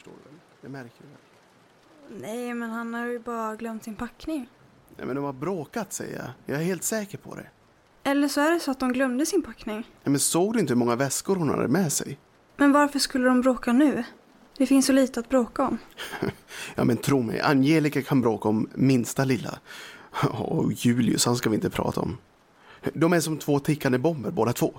förstår du väl? Det märker du väl? Nej, men han har ju bara glömt sin packning. Nej, men de har bråkat säger jag. Jag är helt säker på det. Eller så är det så att de glömde sin packning. Nej, men såg du inte hur många väskor hon hade med sig? Men varför skulle de bråka nu? Det finns så lite att bråka om. Ja, men tro mig, Angelica kan bråka om minsta lilla. Och Julius, han ska vi inte prata om. De är som två tickande bomber båda två.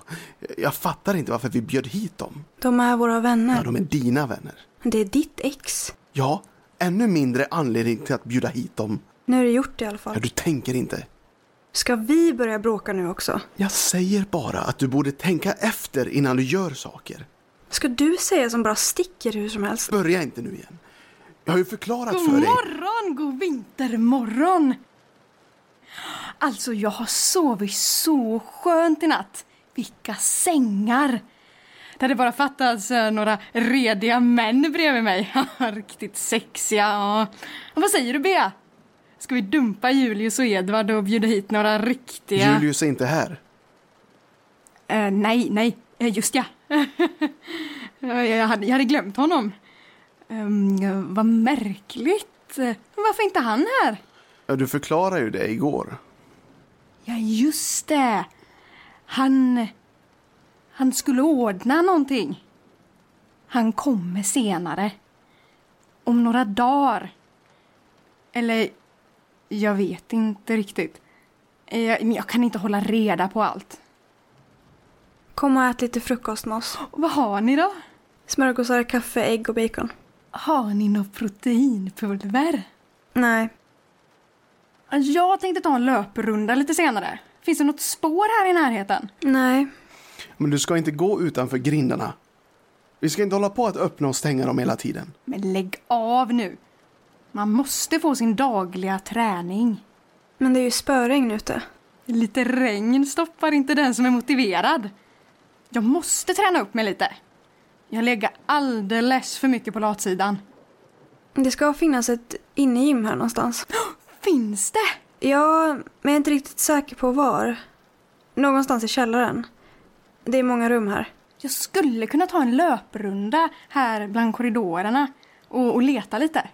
Jag fattar inte varför vi bjöd hit dem. De är våra vänner. Ja, de är dina vänner. Det är ditt ex. Ja, ännu mindre anledning till att bjuda hit dem. Nu är det gjort i alla Ja, fall. du tänker inte. Ska vi börja bråka nu också? Jag säger bara att du borde tänka efter innan du gör saker. Ska du säga som bara sticker hur som helst? Börja inte nu igen. Jag har ju förklarat God för dig. morgon, god vintermorgon! Alltså, jag har sovit så skönt i natt. Vilka sängar! Det hade bara fattats eh, några rediga män bredvid mig. Riktigt sexiga. Och... vad säger du, Bea? Ska vi dumpa Julius och Edvard och bjuda hit några riktiga... Julius är inte här. Eh, nej, nej, eh, just ja. jag, hade, jag hade glömt honom. Um, vad märkligt. Varför inte han här? Du förklarade ju det igår. Ja, just det. Han... Han skulle ordna någonting. Han kommer senare. Om några dagar. Eller, jag vet inte riktigt. Jag, jag kan inte hålla reda på allt. Kom och ät lite frukost med oss. Och vad har ni då? Smörgåsar, kaffe, ägg och bacon. Har ni något proteinpulver? Nej, Jag tänkte ta en löprunda lite senare. Finns det något spår här i närheten? nej. Men du ska inte gå utanför grindarna. Vi ska inte hålla på att öppna och stänga dem hela tiden. Men lägg av nu. Man måste få sin dagliga träning. Men det är ju spöregn ute. Lite regn stoppar inte den som är motiverad. Jag måste träna upp mig lite. Jag lägger alldeles för mycket på latsidan. Det ska finnas ett innegym här någonstans. Finns det? Ja, men jag är inte riktigt säker på var. Någonstans i källaren. Det är många rum här. Jag skulle kunna ta en löprunda här bland korridorerna och, och leta lite.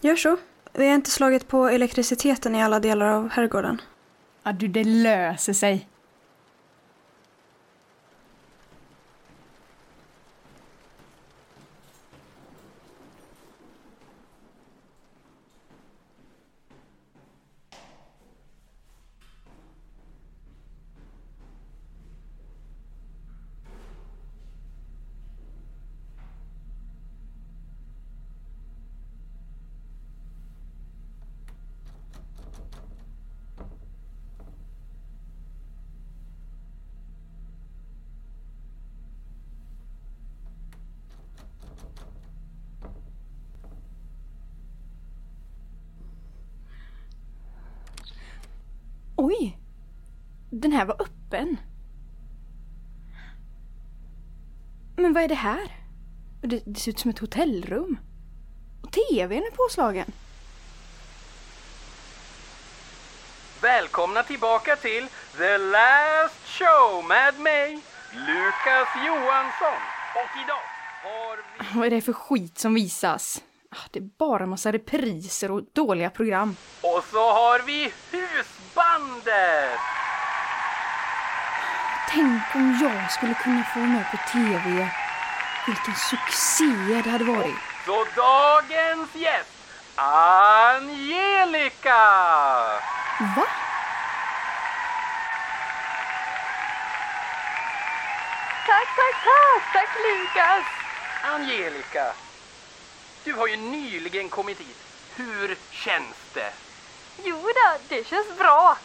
Gör så. Vi har inte slagit på elektriciteten i alla delar av herrgården. Ja, du, det löser sig. Oj! Den här var öppen. Men vad är det här? Det, det ser ut som ett hotellrum. Och tvn är påslagen. Välkomna tillbaka till The Last Show med mig, Lukas Johansson. Och idag har vi... Vad är det för skit som visas? Ah, Det är bara massa repriser och dåliga program. Och så har vi Husbandet! Tänk om jag skulle kunna få med på TV. Vilken succé det hade varit. Så dagens gäst, Angelica! Va? Tack, tack, tack! Tack Lukas! Angelica, du har ju nyligen kommit hit. Hur känns det? Jo då, det känns bra.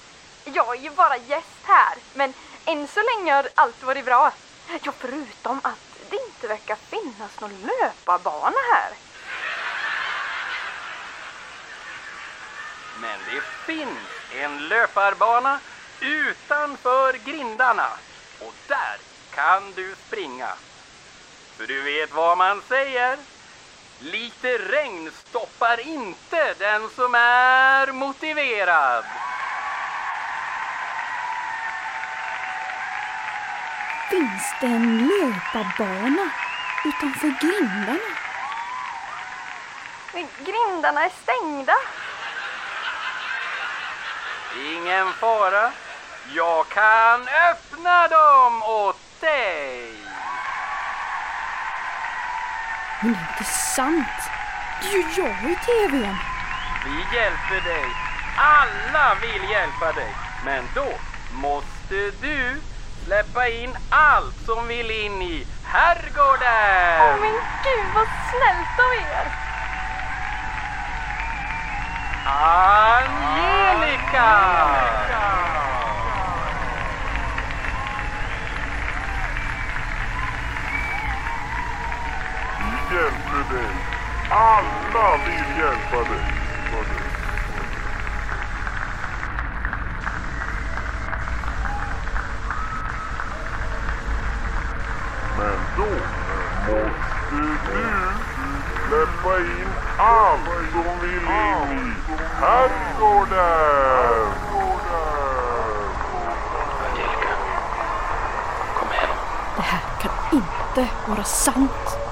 Jag är ju bara gäst här, men än så länge har allt varit bra. Ja, förutom att det inte verkar finnas någon löparbana här. Men det finns en löparbana utanför grindarna. Och där kan du springa. För du vet vad man säger? Lite regn stoppar inte den som är motiverad. Finns det en löparbana utanför grindarna? Grindarna är stängda. Ingen fara. Jag kan öppna dem åt dig. Men det är inte sant. Det är ju jag i tvn. Vi hjälper dig. Alla vill hjälpa dig. Men då måste du släppa in allt som vill in i herrgården. Åh men gud vad snällt av er. Angelica! Vi hjälper dig. Alla vill hjälpa dig. Men då måste du släppa in allt som vill in i herrgården. Angelica, kom hem. Det här kan inte vara sant.